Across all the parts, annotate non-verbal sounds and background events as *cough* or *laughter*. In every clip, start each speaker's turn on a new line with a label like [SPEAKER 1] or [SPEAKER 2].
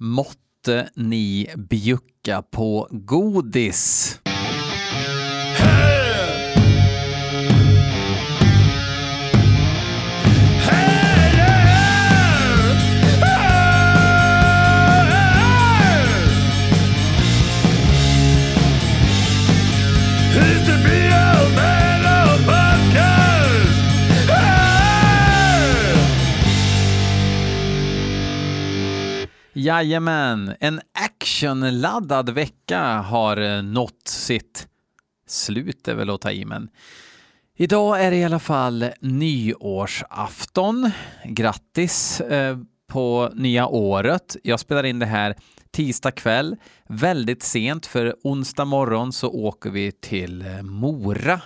[SPEAKER 1] Måtte ni bjucka på godis. Jajamän, en actionladdad vecka har eh, nått sitt slut, är väl att ta i, men idag är det i alla fall nyårsafton. Grattis eh, på nya året. Jag spelar in det här tisdag kväll, väldigt sent, för onsdag morgon så åker vi till eh, Mora.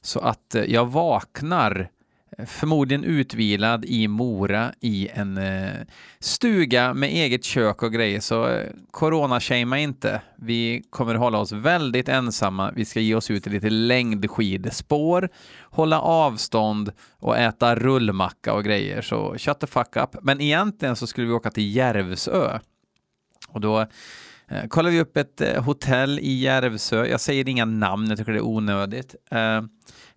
[SPEAKER 1] Så att eh, jag vaknar förmodligen utvilad i Mora i en eh, stuga med eget kök och grejer. Så eh, corona inte. Vi kommer hålla oss väldigt ensamma. Vi ska ge oss ut i lite längdskidspår, hålla avstånd och äta rullmacka och grejer. Så shut the fuck up. Men egentligen så skulle vi åka till Järvsö. Och då eh, kollar vi upp ett eh, hotell i Järvsö. Jag säger inga namn, jag tycker det är onödigt.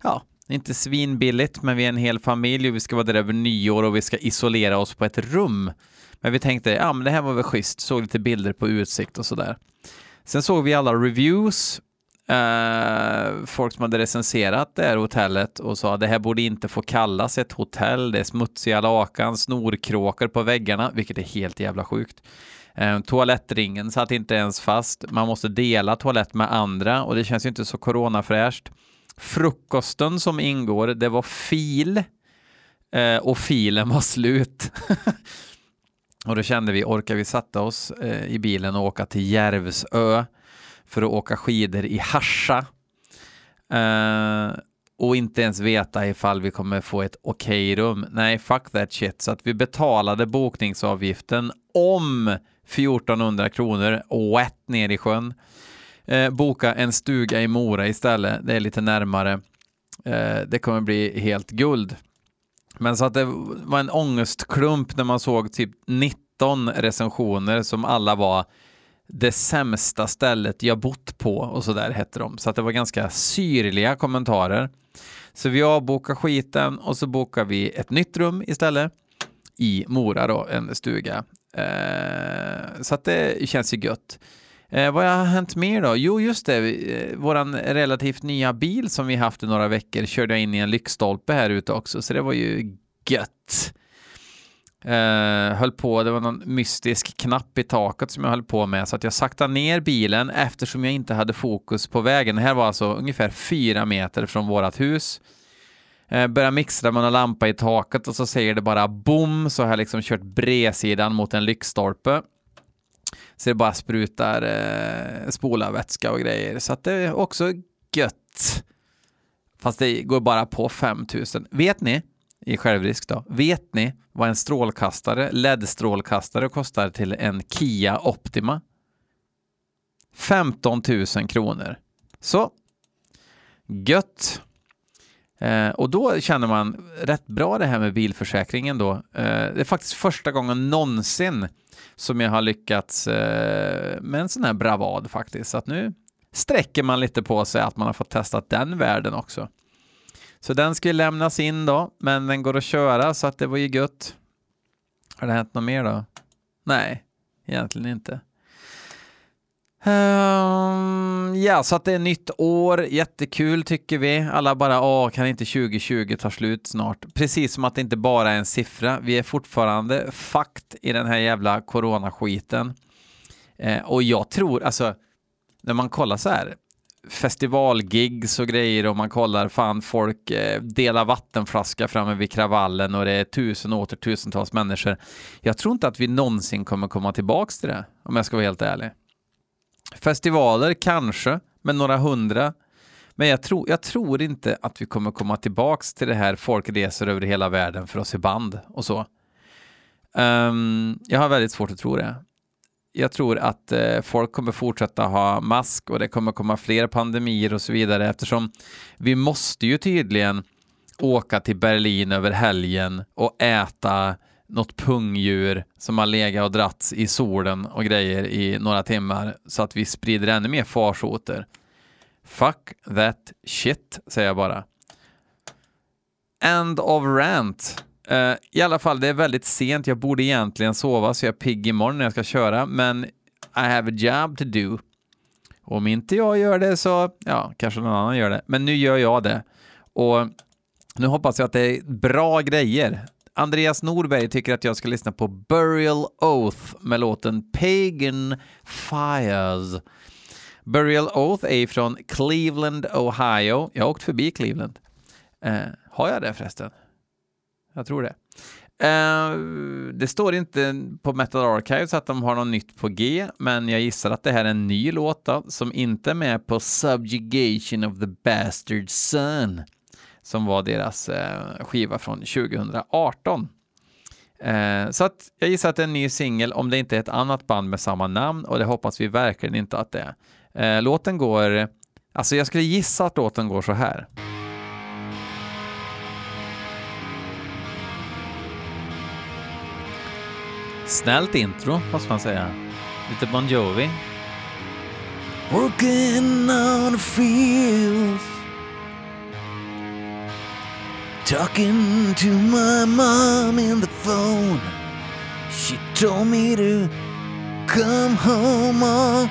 [SPEAKER 1] Ja, det är inte svinbilligt, men vi är en hel familj och vi ska vara där över nyår och vi ska isolera oss på ett rum. Men vi tänkte, ja men det här var väl schysst, såg lite bilder på utsikt och sådär. Sen såg vi alla reviews, eh, folk som hade recenserat det här hotellet och sa det här borde inte få kallas ett hotell, det är smutsiga lakan, snorkråkor på väggarna, vilket är helt jävla sjukt. Eh, toalettringen satt inte ens fast, man måste dela toalett med andra och det känns ju inte så coronafräscht. Frukosten som ingår, det var fil eh, och filen var slut. *laughs* och då kände vi, orkar vi sätta oss eh, i bilen och åka till Järvsö för att åka skidor i Harsa eh, och inte ens veta ifall vi kommer få ett okej okay rum. Nej, fuck that shit. Så att vi betalade bokningsavgiften om 1400 kronor rätt ner i sjön eh, boka en stuga i Mora istället. Det är lite närmare. Eh, det kommer bli helt guld. Men så att det var en ångestklump när man såg typ 19 recensioner som alla var det sämsta stället jag bott på och så där hette de. Så att det var ganska syrliga kommentarer. Så vi avbokar skiten och så bokar vi ett nytt rum istället i Mora då, en stuga. Eh, så att det känns ju gött. Eh, vad har hänt mer då? Jo, just det. Eh, våran relativt nya bil som vi haft i några veckor körde jag in i en lyktstolpe här ute också, så det var ju gött. Eh, höll på, det var någon mystisk knapp i taket som jag höll på med, så att jag saktade ner bilen eftersom jag inte hade fokus på vägen. Det här var alltså ungefär fyra meter från vårat hus. Eh, börjar mixtra med en lampa i taket och så säger det bara bom, så har jag liksom kört bredsidan mot en lyktstolpe. Så det bara sprutar eh, spolarvätska och grejer. Så att det är också gött. Fast det går bara på 5000. Vet ni, i självrisk då, vet ni vad en strålkastare, LED-strålkastare kostar till en Kia Optima? 15 000 kronor. Så, gött. Eh, och då känner man rätt bra det här med bilförsäkringen då. Eh, det är faktiskt första gången någonsin som jag har lyckats eh, med en sån här bravad faktiskt. Så att nu sträcker man lite på sig att man har fått testa den världen också. Så den ska ju lämnas in då, men den går att köra så att det var ju gött. Har det hänt något mer då? Nej, egentligen inte. Um, ja, så att det är nytt år, jättekul tycker vi. Alla bara, åh, kan inte 2020 ta slut snart? Precis som att det inte bara är en siffra. Vi är fortfarande fakt i den här jävla coronaskiten. Eh, och jag tror, alltså, när man kollar så här, festivalgigs och grejer och man kollar fan folk eh, delar vattenflaska framme vid kravallen och det är tusen och åter tusentals människor. Jag tror inte att vi någonsin kommer komma tillbaks till det, om jag ska vara helt ärlig. Festivaler kanske, med några hundra. Men jag tror, jag tror inte att vi kommer komma tillbaks till det här folk reser över hela världen för att se band och så. Um, jag har väldigt svårt att tro det. Jag tror att uh, folk kommer fortsätta ha mask och det kommer komma fler pandemier och så vidare eftersom vi måste ju tydligen åka till Berlin över helgen och äta något pungdjur som har legat och dragits i solen och grejer i några timmar så att vi sprider ännu mer farsoter. Fuck that shit, säger jag bara. End of rant. Uh, I alla fall, det är väldigt sent. Jag borde egentligen sova så jag är pigg imorgon när jag ska köra, men I have a job to do. Om inte jag gör det så, ja, kanske någon annan gör det. Men nu gör jag det. Och nu hoppas jag att det är bra grejer. Andreas Norberg tycker att jag ska lyssna på Burial Oath med låten Pagan Fires. Burial Oath är från Cleveland, Ohio. Jag har åkt förbi Cleveland. Eh, har jag det förresten? Jag tror det. Eh, det står inte på Metal Archives att de har något nytt på G, men jag gissar att det här är en ny låt då, som inte är med på Subjugation of the Bastard Son, som var deras eh, skiva från 2018. Eh, så att jag gissar att det är en ny singel, om det inte är ett annat band med samma namn, och det hoppas vi verkligen inte att det är. Eh, låten går, alltså jag skulle gissa att låten går så här. Snällt intro, måste man säga. Lite Bon Jovi. Working on the fields Talking to my mom in the phone. She told me to come home on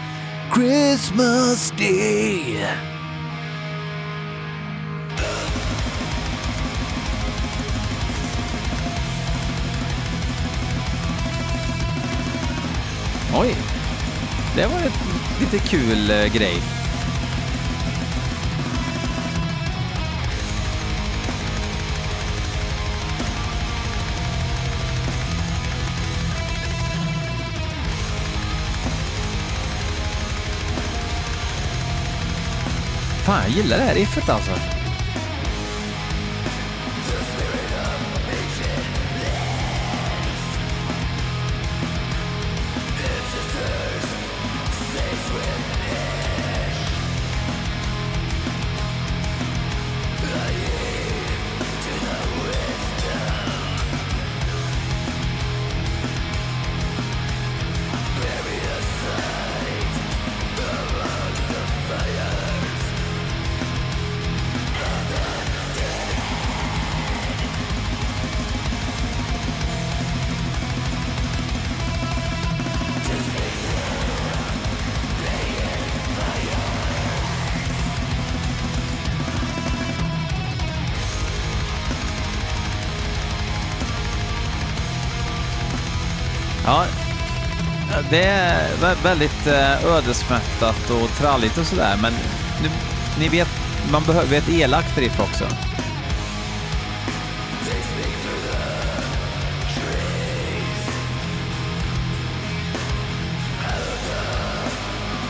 [SPEAKER 1] Christmas Day. Oj, det var ett lite kul eh, grej. Fan, jag gillar det här riffet alltså. Det är väldigt eh, ödesmättat och tralligt och sådär, men nu, ni vet, man behöver ett elakt riff också.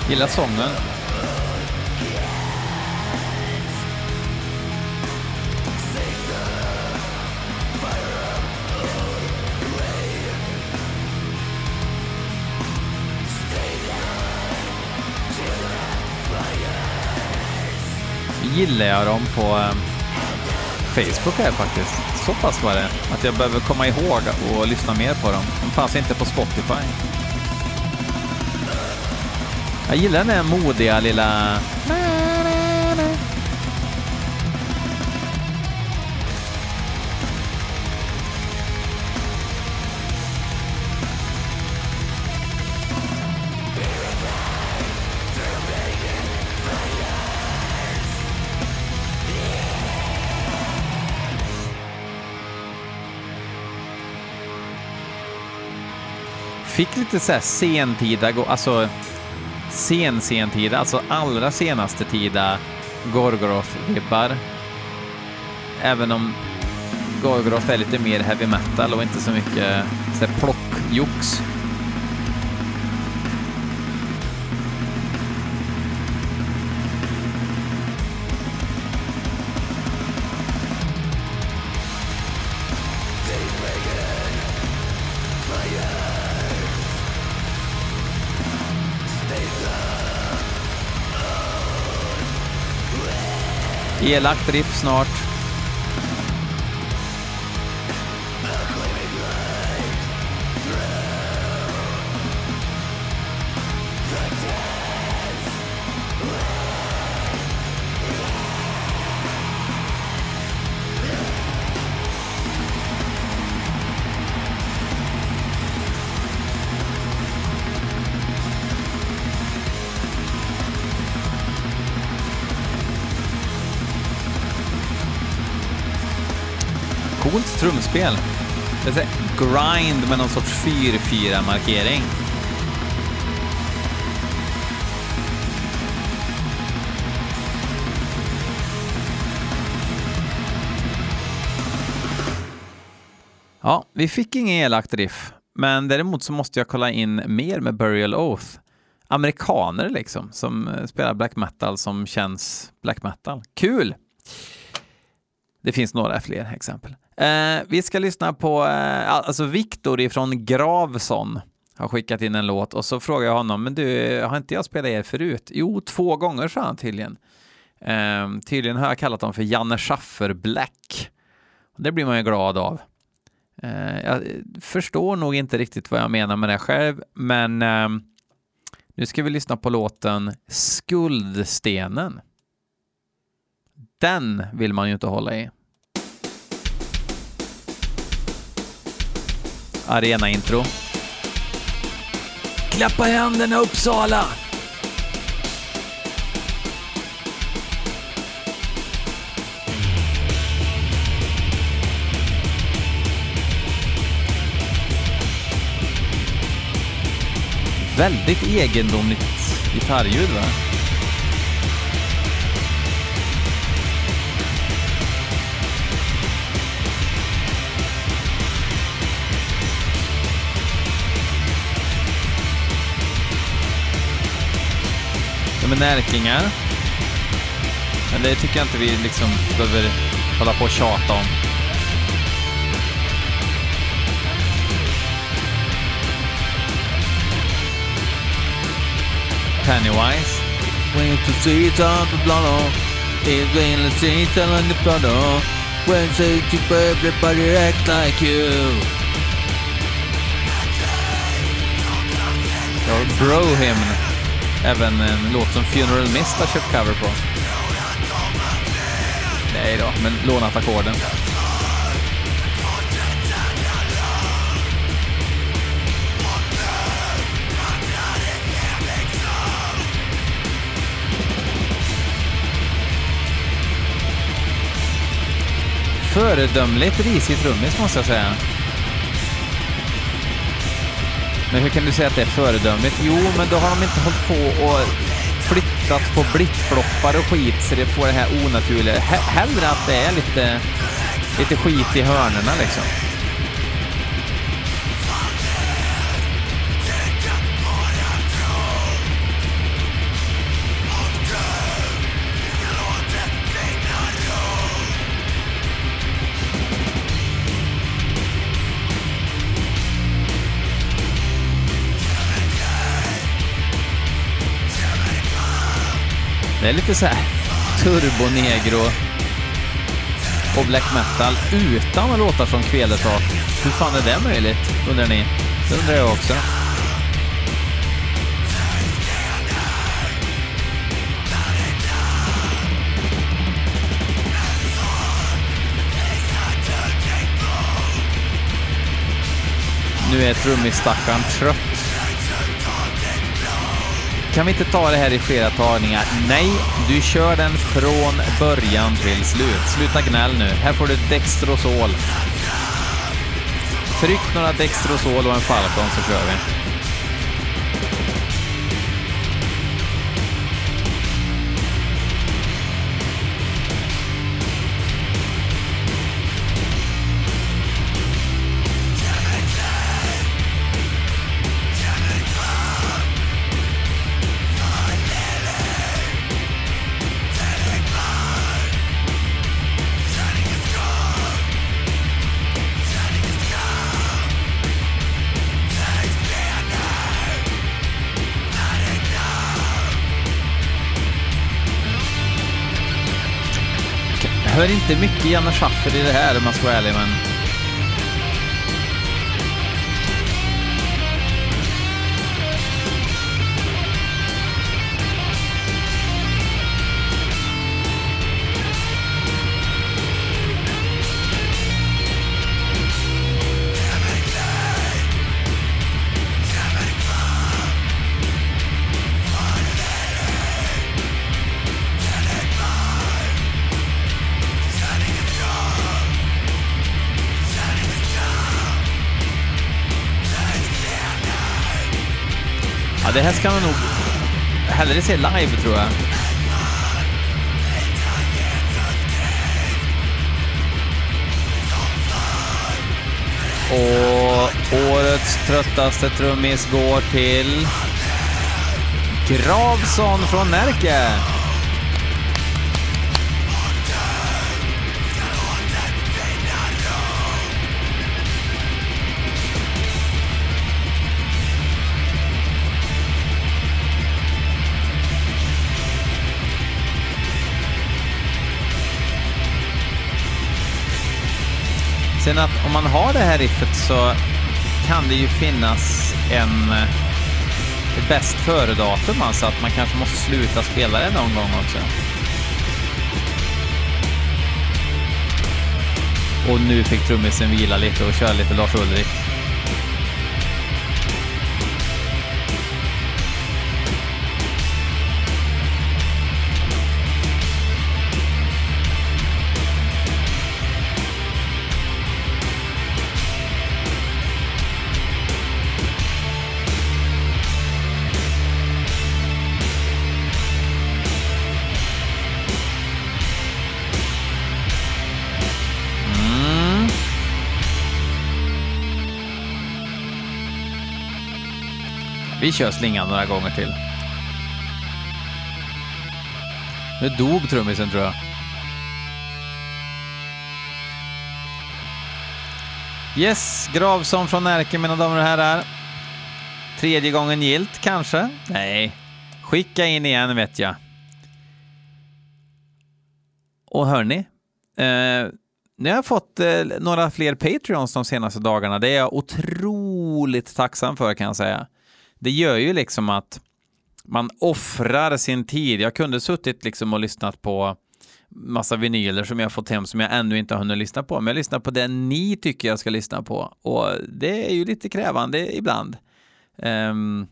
[SPEAKER 1] Gillar sången. Gillar jag dem på eh, Facebook här faktiskt. Så pass var det. Att jag behöver komma ihåg och lyssna mer på dem. De fanns inte på Spotify. Jag gillar den här modiga lilla fick lite så här sentida, alltså sen sentida, alltså allra senaste tida Gorgoroth-vibbar. Även om Gorgoroth är lite mer heavy metal och inte så mycket så här plockjox. Elakt riff snart. Slutspel. Det är grind med någon sorts 4-4-markering. Ja, vi fick ingen elakt riff, men däremot så måste jag kolla in mer med Burial Oath. Amerikaner liksom, som eh, spelar black metal som känns black metal. Kul! Det finns några fler exempel. Eh, vi ska lyssna på, eh, alltså Viktor ifrån Gravson har skickat in en låt och så frågar jag honom, men du, har inte jag spelat er förut? Jo, två gånger sa han tydligen. Eh, tydligen har jag kallat dem för Janne Schaffer Black. Det blir man ju glad av. Eh, jag förstår nog inte riktigt vad jag menar med det själv, men eh, nu ska vi lyssna på låten Skuldstenen. Den vill man ju inte hålla i. Arena-intro. Klappa i händerna Uppsala! Väldigt egendomligt gitarrljud va? De är närkingar. Men det tycker jag inte vi liksom behöver hålla på och tjata om. Pennywise. When to see it on the blood It's been a seat on the blood When say to everybody act like you Bro Him. Även en låt som Funeral Mist har köpt cover på. Nej då, men lånat ackorden. Föredömligt risig trummis måste jag säga. Men hur kan du säga att det är föredömligt? Jo, men då har de inte hållit på och flyttat på blipploppar och skit så det får det här onaturliga. Hellre att det är lite, lite skit i hörnerna liksom. Det är lite så här turbo-negro och black metal utan att låta som Kvelertak. Hur fan är det möjligt, undrar ni? Det undrar jag också. Nu är trummisstackaren trött kan vi inte ta det här i flera tagningar? Nej, du kör den från början till slut. Sluta gnäll nu. Här får du Dextrosol. Tryck några Dextrosol och en Falcon så kör vi. Inte mycket Janne Schaffer i det här om man ska vara ärlig, men det här ska man nog hellre se live, tror jag. Och årets tröttaste trummis går till Gravson från Närke. Sen att om man har det här riffet så kan det ju finnas en eh, bäst före-datum, alltså att man kanske måste sluta spela det någon gång också. Och nu fick trummisen vila lite och köra lite Lars Ulrik. Vi kör slingan några gånger till. Nu dog trummisen tror jag. Yes, Gravson från Närke mina damer och herrar. Tredje gången gilt kanske? Nej. Skicka in igen vet jag. Och hörni, eh, nu har jag fått eh, några fler Patreons de senaste dagarna. Det är jag otroligt tacksam för kan jag säga. Det gör ju liksom att man offrar sin tid. Jag kunde suttit liksom och lyssnat på massa vinyler som jag fått hem som jag ännu inte har hunnit lyssna på. Men jag lyssnar på det ni tycker jag ska lyssna på. Och det är ju lite krävande ibland. Um,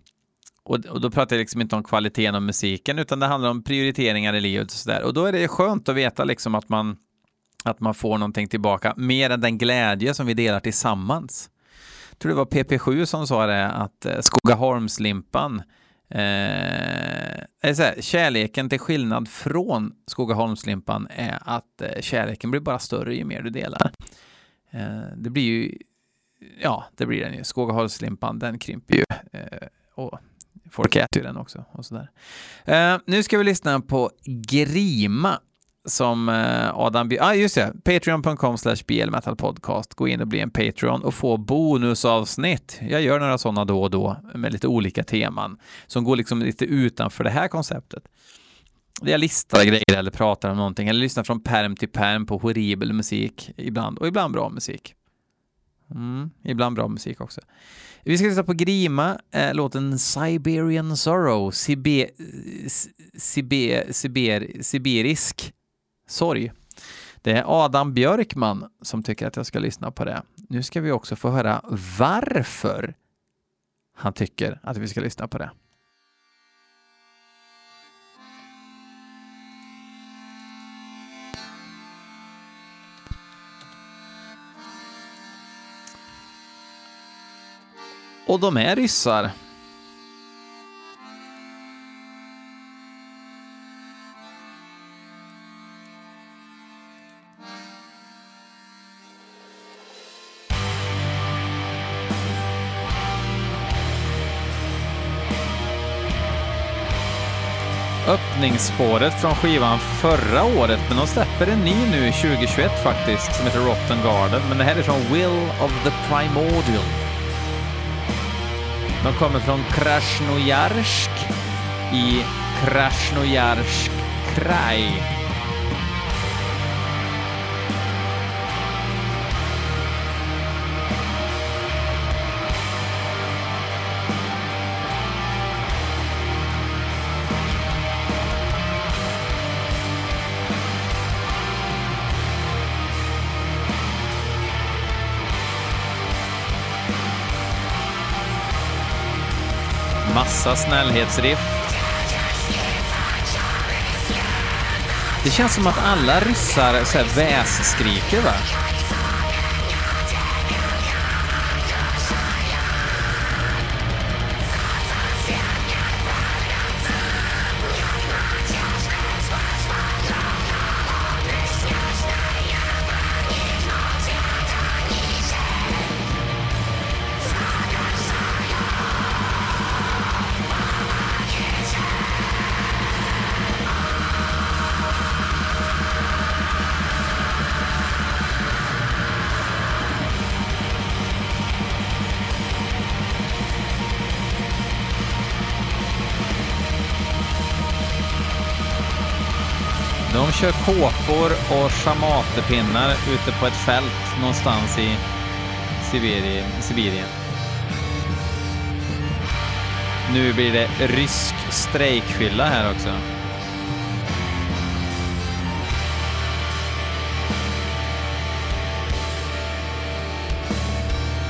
[SPEAKER 1] och, och då pratar jag liksom inte om kvaliteten och musiken, utan det handlar om prioriteringar i livet och sådär. Och då är det skönt att veta liksom att man att man får någonting tillbaka, mer än den glädje som vi delar tillsammans. Jag tror det var PP7 som sa det, att eh, Skogaholmslimpan, eh, är så här, kärleken till skillnad från Skogaholmslimpan är att eh, kärleken blir bara större ju mer du delar. Eh, det blir ju, ja, det blir den ju. Skogaholmslimpan, den krymper ju. Eh, och folk äter ju den också och sådär. Eh, nu ska vi lyssna på Grima som eh, Adam... Ja, ah, just det. Patreon.com slash blmetalpodcast. Gå in och bli en Patreon och få bonusavsnitt. Jag gör några sådana då och då med lite olika teman som går liksom lite utanför det här konceptet. Jag listar grejer eller pratar om någonting eller lyssnar från perm till perm på horribel musik ibland och ibland bra musik. Mm, ibland bra musik också. Vi ska lyssna på Grima, eh, låten Siberian Sorrow, Sibe, Sibe, Siber, Sibirisk sorg. Det är Adam Björkman som tycker att jag ska lyssna på det. Nu ska vi också få höra varför han tycker att vi ska lyssna på det. Och de är ryssar. Öppningsspåret från skivan förra året, men de släpper en ny nu 2021 faktiskt, som heter Rotten Garden, men det här är från Will of the Primordial. De kommer från Krasnojarsk i Krasnojarsk kraj. Massa snällhetsriff. Det känns som att alla ryssar så här vässkriker va? Kåpor och schamaterpinnar ute på ett fält någonstans i Sibirien. Sibirien. Nu blir det rysk strejkfylla här också.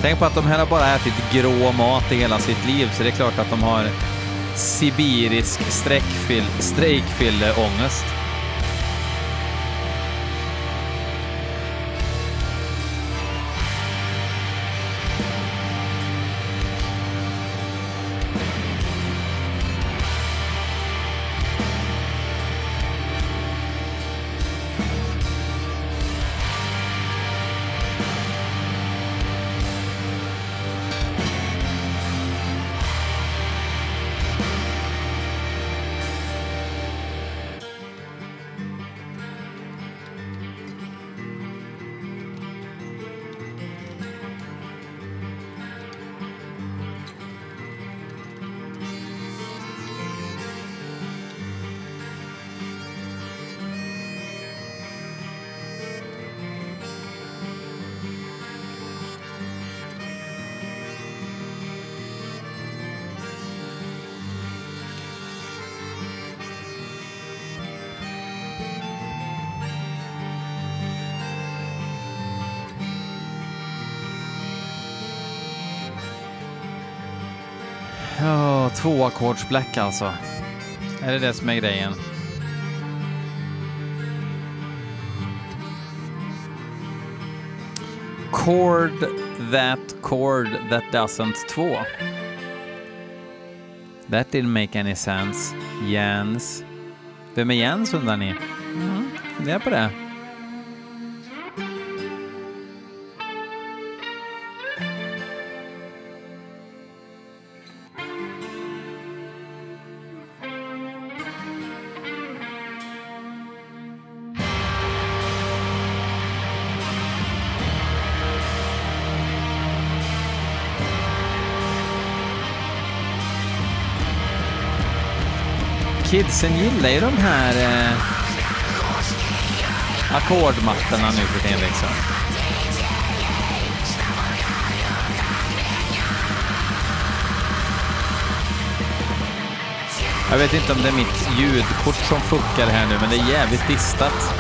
[SPEAKER 1] Tänk på att de här har bara ätit grå mat i hela sitt liv, så det är klart att de har sibirisk strejkfylleångest. Ja, tvåackordsblack alltså. Är det det som är grejen? Chord that chord that doesn't 2. That didn't make any sense. Jens. Vem är Jens undrar ni? Mm, fundera på det. Kidsen gillar ju de här eh, ackordmattorna nu för tiden liksom. Jag vet inte om det är mitt ljudkort som fuckar här nu, men det är jävligt distat.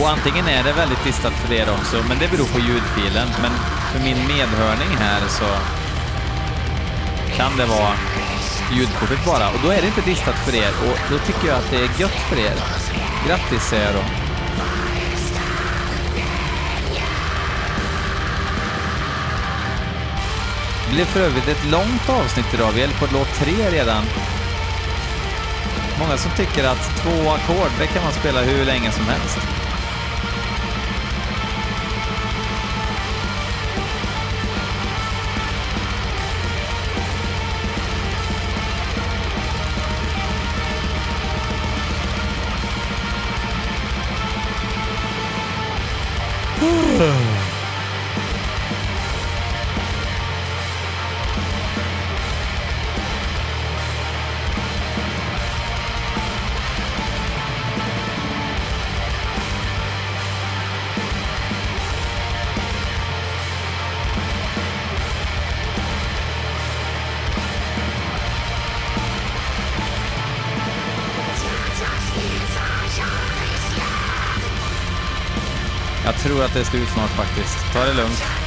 [SPEAKER 1] Och antingen är det väldigt distat för er också, men det beror på ljudfilen. Men för min medhörning här så kan det vara ljudkortet bara. Och då är det inte distat för er och då tycker jag att det är gött för er. Grattis säger jag då. Det blev för övrigt ett långt avsnitt idag. Vi är på låt tre redan. Många som tycker att två ackord, det kan man spela hur länge som helst. Tror att det är slut snart faktiskt. Ta det lugnt.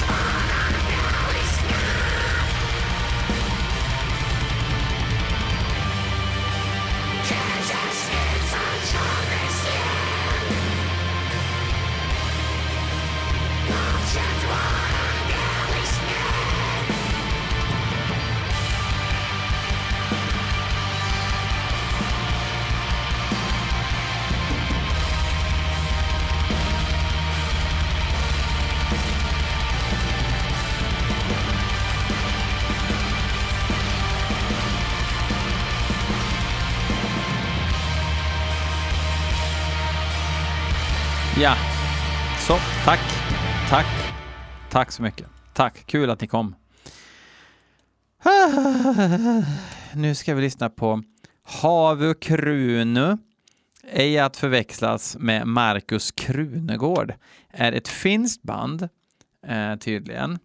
[SPEAKER 1] Ja, så tack, tack, tack så mycket. Tack, kul att ni kom. *sighs* Nu ska vi lyssna på Havu Krunu ej att förväxlas med Markus Krunegård, är ett finskt band, eh, tydligen,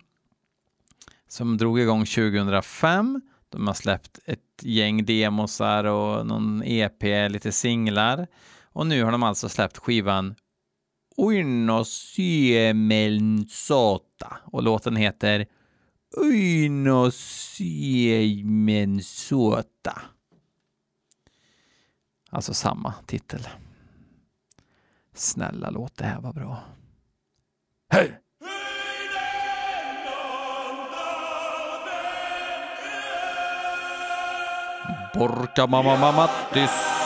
[SPEAKER 1] som drog igång 2005. De har släppt ett gäng demosar och någon EP, lite singlar. Och nu har de alltså släppt skivan Uinosiemensoota och låten heter Uinosiemensoota. Alltså samma titel. Snälla låt det här vara bra. Hej! Borka mamma Mattis.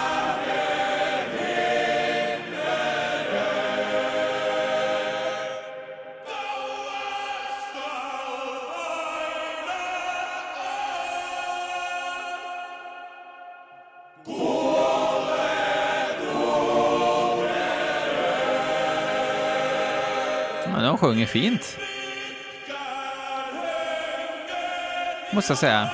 [SPEAKER 1] Ja, de sjunger fint. Måste jag säga.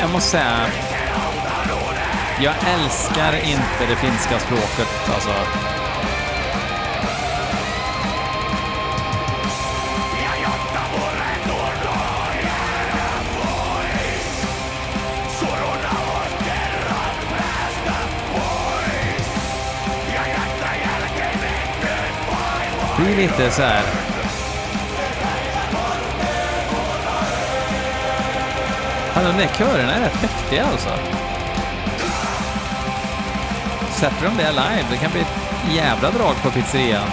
[SPEAKER 1] Jag, måste säga, jag älskar inte det finska språket. Alltså. Det är lite så här. Fan, de där körerna är rätt häftiga alltså. Sätter de det live, det kan bli ett jävla drag på pizzerian.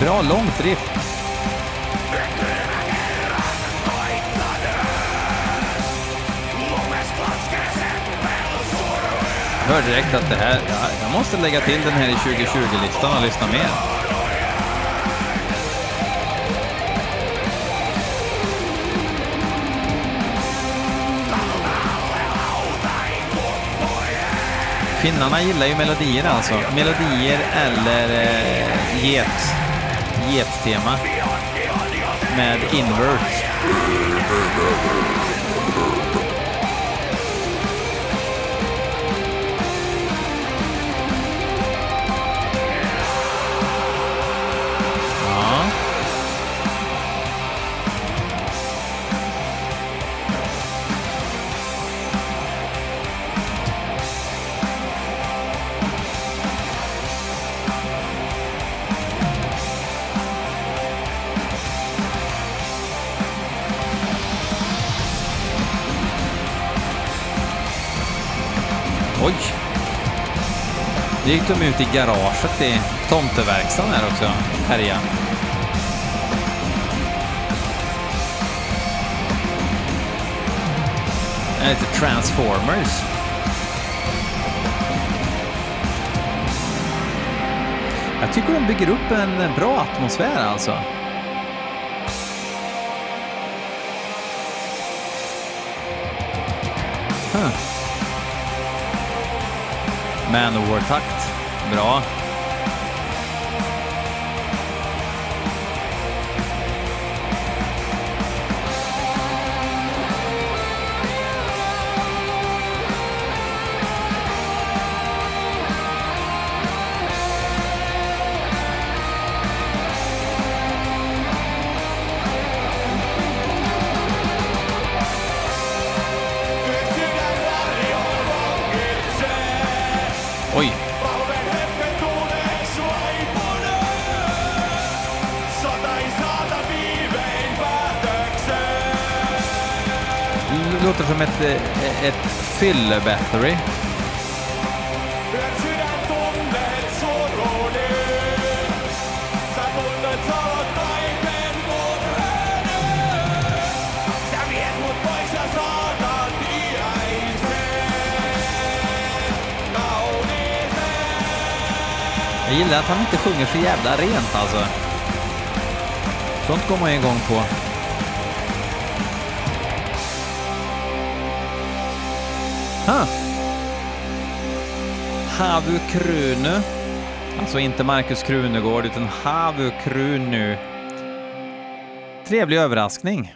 [SPEAKER 1] Bra långt drift. Hör direkt att det här, ja, jag måste lägga till den här i 2020-listan och lyssna mer. Finnarna gillar ju melodier alltså. Melodier eller eh, get, get-tema med invert. Det gick de ut i garaget i tomteverkstan här också, härja. Det är lite Transformers. Jag tycker de bygger upp en bra atmosfär alltså. Huh. Manowar-takt. Bra. Det låter som ett, eh, ett fylle-battery. Jag gillar att han inte sjunger så jävla rent alltså. Sånt går man ju igång på. Ha. Havu Krunu. Alltså inte Markus Krunegård utan Havu Krunu. Trevlig överraskning.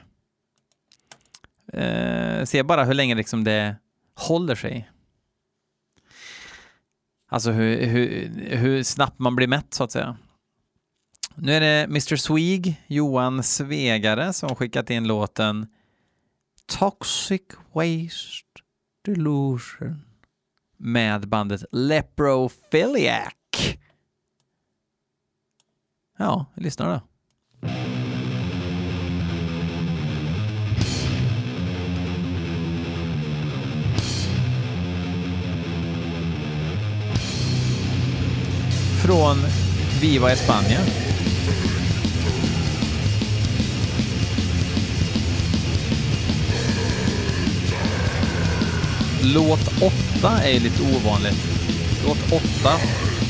[SPEAKER 1] Eh, se bara hur länge liksom det håller sig. Alltså hur, hur, hur snabbt man blir mätt så att säga. Nu är det Mr Swig, Johan Svegare, som skickat in låten Toxic Waste Delusion med bandet Leprophiliac. Ja, lyssna då. Från Viva Espana. Låt 8 är lite ovanligt. Låt 8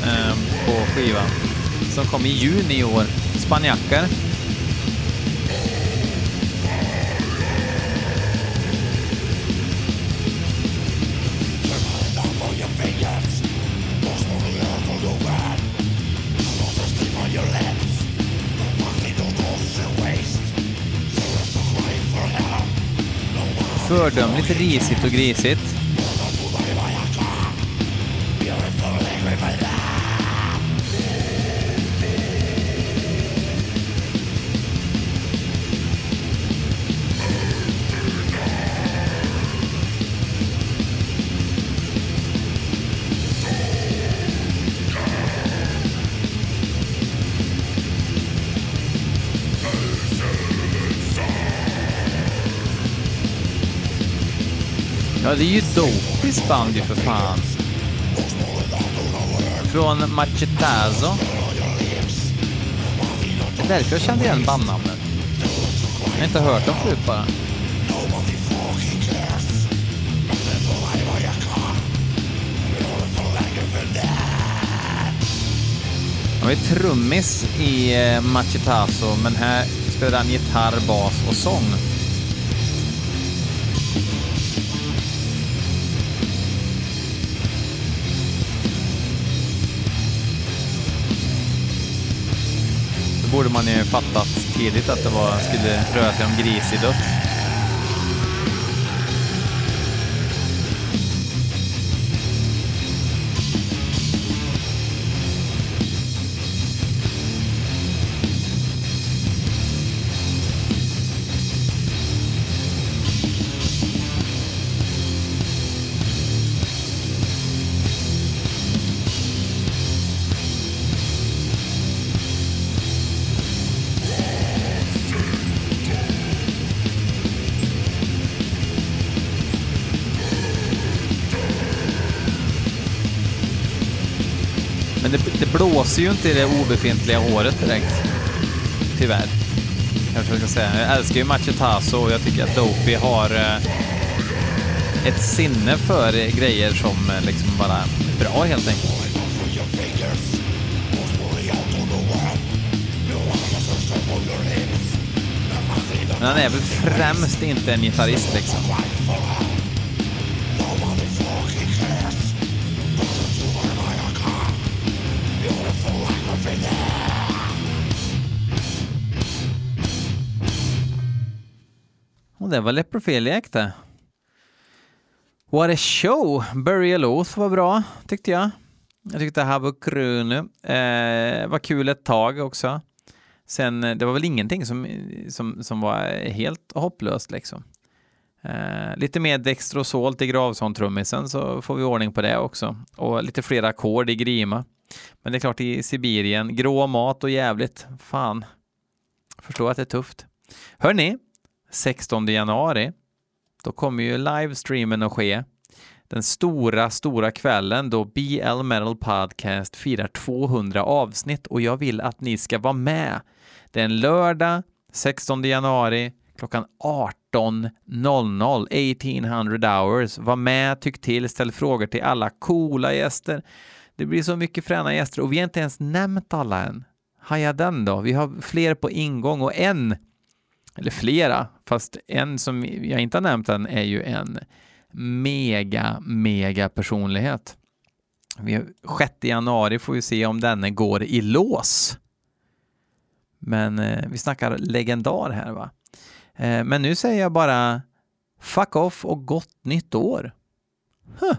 [SPEAKER 1] eh, på skivan som kom i juni i år. Spanjackar. Fördömligt risigt och grisigt. Ja, det är ju Dopis band ju för fan. Från Machetazo. Det är därför jag kände igen bandnamnet. Jag har inte hört dem förut bara. Han var trummis i eh, Machetazo, men här spelade han gitarr, bas och sång. Borde man ju fattat tidigt att det var, skulle röra sig om gris det, det blåser ju inte i det obefintliga håret direkt. Tyvärr. Kanske jag ska säga. Jag älskar ju Machetazo och jag tycker att Dopey har eh, ett sinne för grejer som eh, liksom bara är bra helt enkelt. Men han är väl främst inte en gitarrist liksom. Det var Leprophiliac det. What a show! Burial Oath var bra, tyckte jag. Jag tyckte Havukrunu eh, var kul ett tag också. Sen, eh, det var väl ingenting som, som, som var helt hopplöst liksom. Eh, lite mer Dextrosol till Gravson-trummisen så får vi ordning på det också. Och lite fler ackord i Grima. Men det är klart i Sibirien, grå mat och jävligt. Fan. Förstår att det är tufft. Hörni, 16 januari, då kommer ju livestreamen att ske. Den stora, stora kvällen då BL Metal Podcast firar 200 avsnitt och jag vill att ni ska vara med. Det är en lördag, 16 januari, klockan 18.00, 1800 hours. Var med, tyck till, ställ frågor till alla coola gäster. Det blir så mycket fräna gäster och vi har inte ens nämnt alla än. Haja den då. Vi har fler på ingång och en, eller flera, fast en som jag inte har nämnt än är ju en mega, mega personlighet. 6 januari får vi se om denne går i lås. Men eh, vi snackar legendar här va. Eh, men nu säger jag bara fuck off och gott nytt år. Huh.